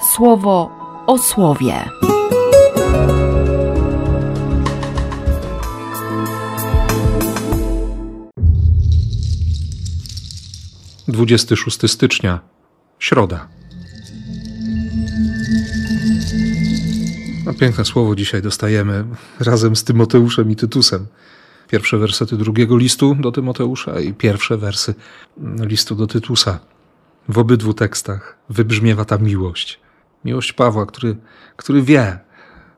słowo o słowie. Dwudziesty szósty stycznia, środa. No, piękne słowo dzisiaj dostajemy razem z Tymoteuszem i Tytusem. Pierwsze wersety drugiego listu do Tymoteusza i pierwsze wersy listu do Tytusa. W obydwu tekstach wybrzmiewa ta miłość. Miłość Pawła, który, który wie,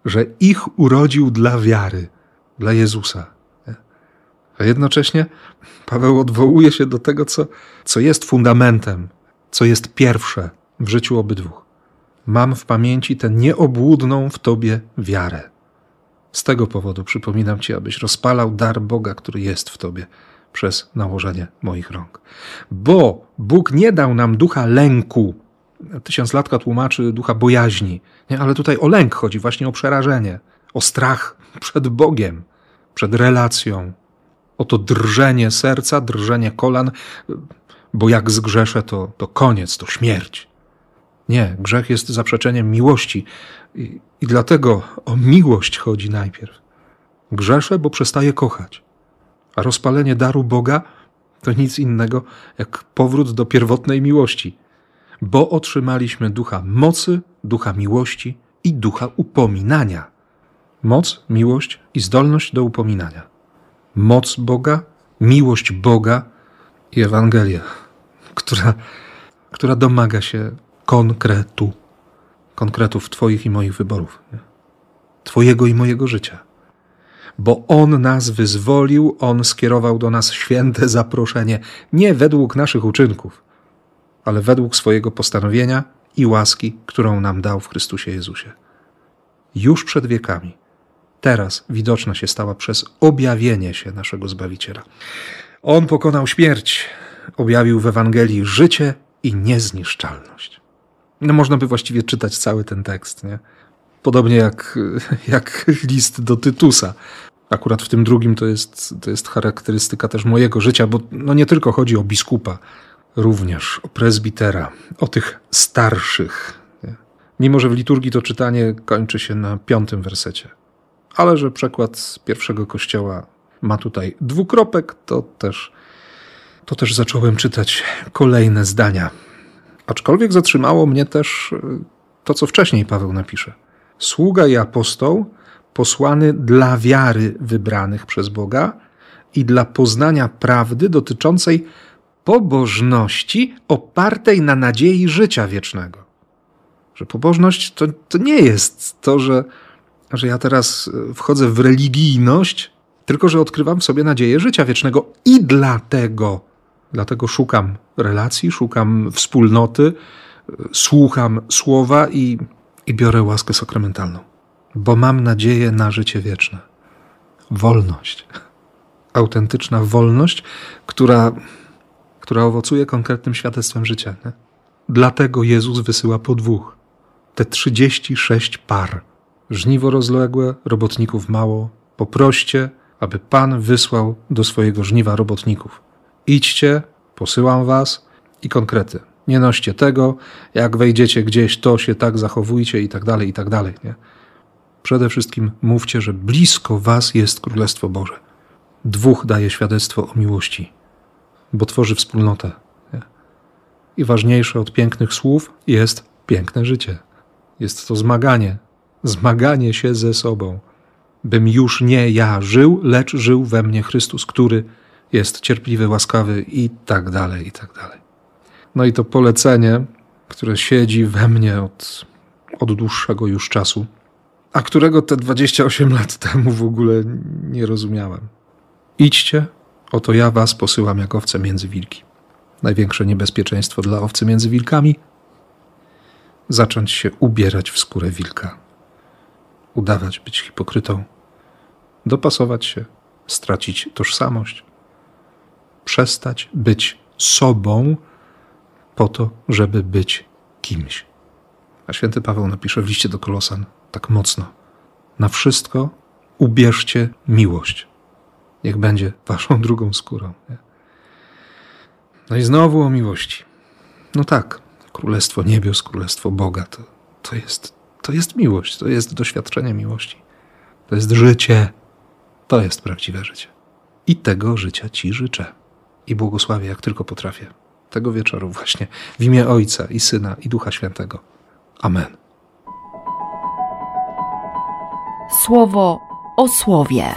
że ich urodził dla wiary, dla Jezusa. A jednocześnie Paweł odwołuje się do tego, co, co jest fundamentem, co jest pierwsze w życiu obydwu. Mam w pamięci tę nieobłudną w Tobie wiarę. Z tego powodu przypominam Ci, abyś rozpalał dar Boga, który jest w Tobie przez nałożenie moich rąk. Bo Bóg nie dał nam ducha lęku. Tysiąclatka tłumaczy ducha bojaźni, nie? ale tutaj o lęk chodzi, właśnie o przerażenie, o strach przed Bogiem, przed relacją, o to drżenie serca, drżenie kolan, bo jak zgrzeszę, to, to koniec, to śmierć. Nie, grzech jest zaprzeczeniem miłości i, i dlatego o miłość chodzi najpierw. Grzeszę, bo przestaję kochać. A rozpalenie daru Boga to nic innego jak powrót do pierwotnej miłości, bo otrzymaliśmy ducha mocy, ducha miłości i ducha upominania. Moc, miłość i zdolność do upominania. Moc Boga, miłość Boga i Ewangelia, która, która domaga się konkretu, konkretów Twoich i moich wyborów, nie? Twojego i mojego życia bo On nas wyzwolił, On skierował do nas święte zaproszenie, nie według naszych uczynków, ale według swojego postanowienia i łaski, którą nam dał w Chrystusie Jezusie. Już przed wiekami, teraz widoczna się stała przez objawienie się naszego Zbawiciela. On pokonał śmierć, objawił w Ewangelii życie i niezniszczalność. No można by właściwie czytać cały ten tekst, nie? Podobnie jak, jak list do Tytusa. Akurat w tym drugim to jest, to jest charakterystyka też mojego życia, bo no nie tylko chodzi o biskupa, również o prezbitera, o tych starszych. Mimo, że w liturgii to czytanie kończy się na piątym wersecie. Ale że przekład pierwszego kościoła ma tutaj dwukropek, to też, to też zacząłem czytać kolejne zdania. Aczkolwiek zatrzymało mnie też y, to, co wcześniej Paweł napisze sługa i apostoł, posłany dla wiary wybranych przez Boga i dla poznania prawdy dotyczącej pobożności opartej na nadziei życia wiecznego. Że pobożność to, to nie jest to, że, że ja teraz wchodzę w religijność, tylko że odkrywam w sobie nadzieję życia wiecznego i dlatego, dlatego szukam relacji, szukam wspólnoty, słucham słowa i i biorę łaskę sakramentalną, bo mam nadzieję na życie wieczne. Wolność. Autentyczna wolność, która, która owocuje konkretnym świadectwem życia. Nie? Dlatego Jezus wysyła po dwóch. Te 36 par. Żniwo rozległe, robotników mało. Poproście, aby Pan wysłał do swojego żniwa robotników. Idźcie, posyłam was i konkrety. Nie noście tego, jak wejdziecie gdzieś, to się tak zachowujcie i tak dalej, i tak dalej. Nie? Przede wszystkim mówcie, że blisko was jest Królestwo Boże. Dwóch daje świadectwo o miłości, bo tworzy wspólnotę. I ważniejsze od pięknych słów jest piękne życie. Jest to zmaganie, zmaganie się ze sobą, bym już nie ja żył, lecz żył we mnie Chrystus, który jest cierpliwy, łaskawy i tak dalej, i tak dalej. No i to polecenie, które siedzi we mnie od, od dłuższego już czasu, a którego te 28 lat temu w ogóle nie rozumiałem. Idźcie, oto ja was posyłam jak owce między wilki. Największe niebezpieczeństwo dla owcy między wilkami? Zacząć się ubierać w skórę wilka. Udawać być hipokrytą. Dopasować się, stracić tożsamość. Przestać być sobą, po to, żeby być kimś. A święty Paweł napisze w liście do Kolosan tak mocno: Na wszystko ubierzcie miłość. Niech będzie waszą drugą skórą. Nie? No i znowu o miłości. No tak, Królestwo Niebios, Królestwo Boga to, to jest, to jest miłość, to jest doświadczenie miłości. To jest życie. To jest prawdziwe życie. I tego życia Ci życzę. I błogosławię, jak tylko potrafię. Tego wieczoru właśnie. W imię Ojca i Syna i Ducha Świętego. Amen. Słowo o słowie.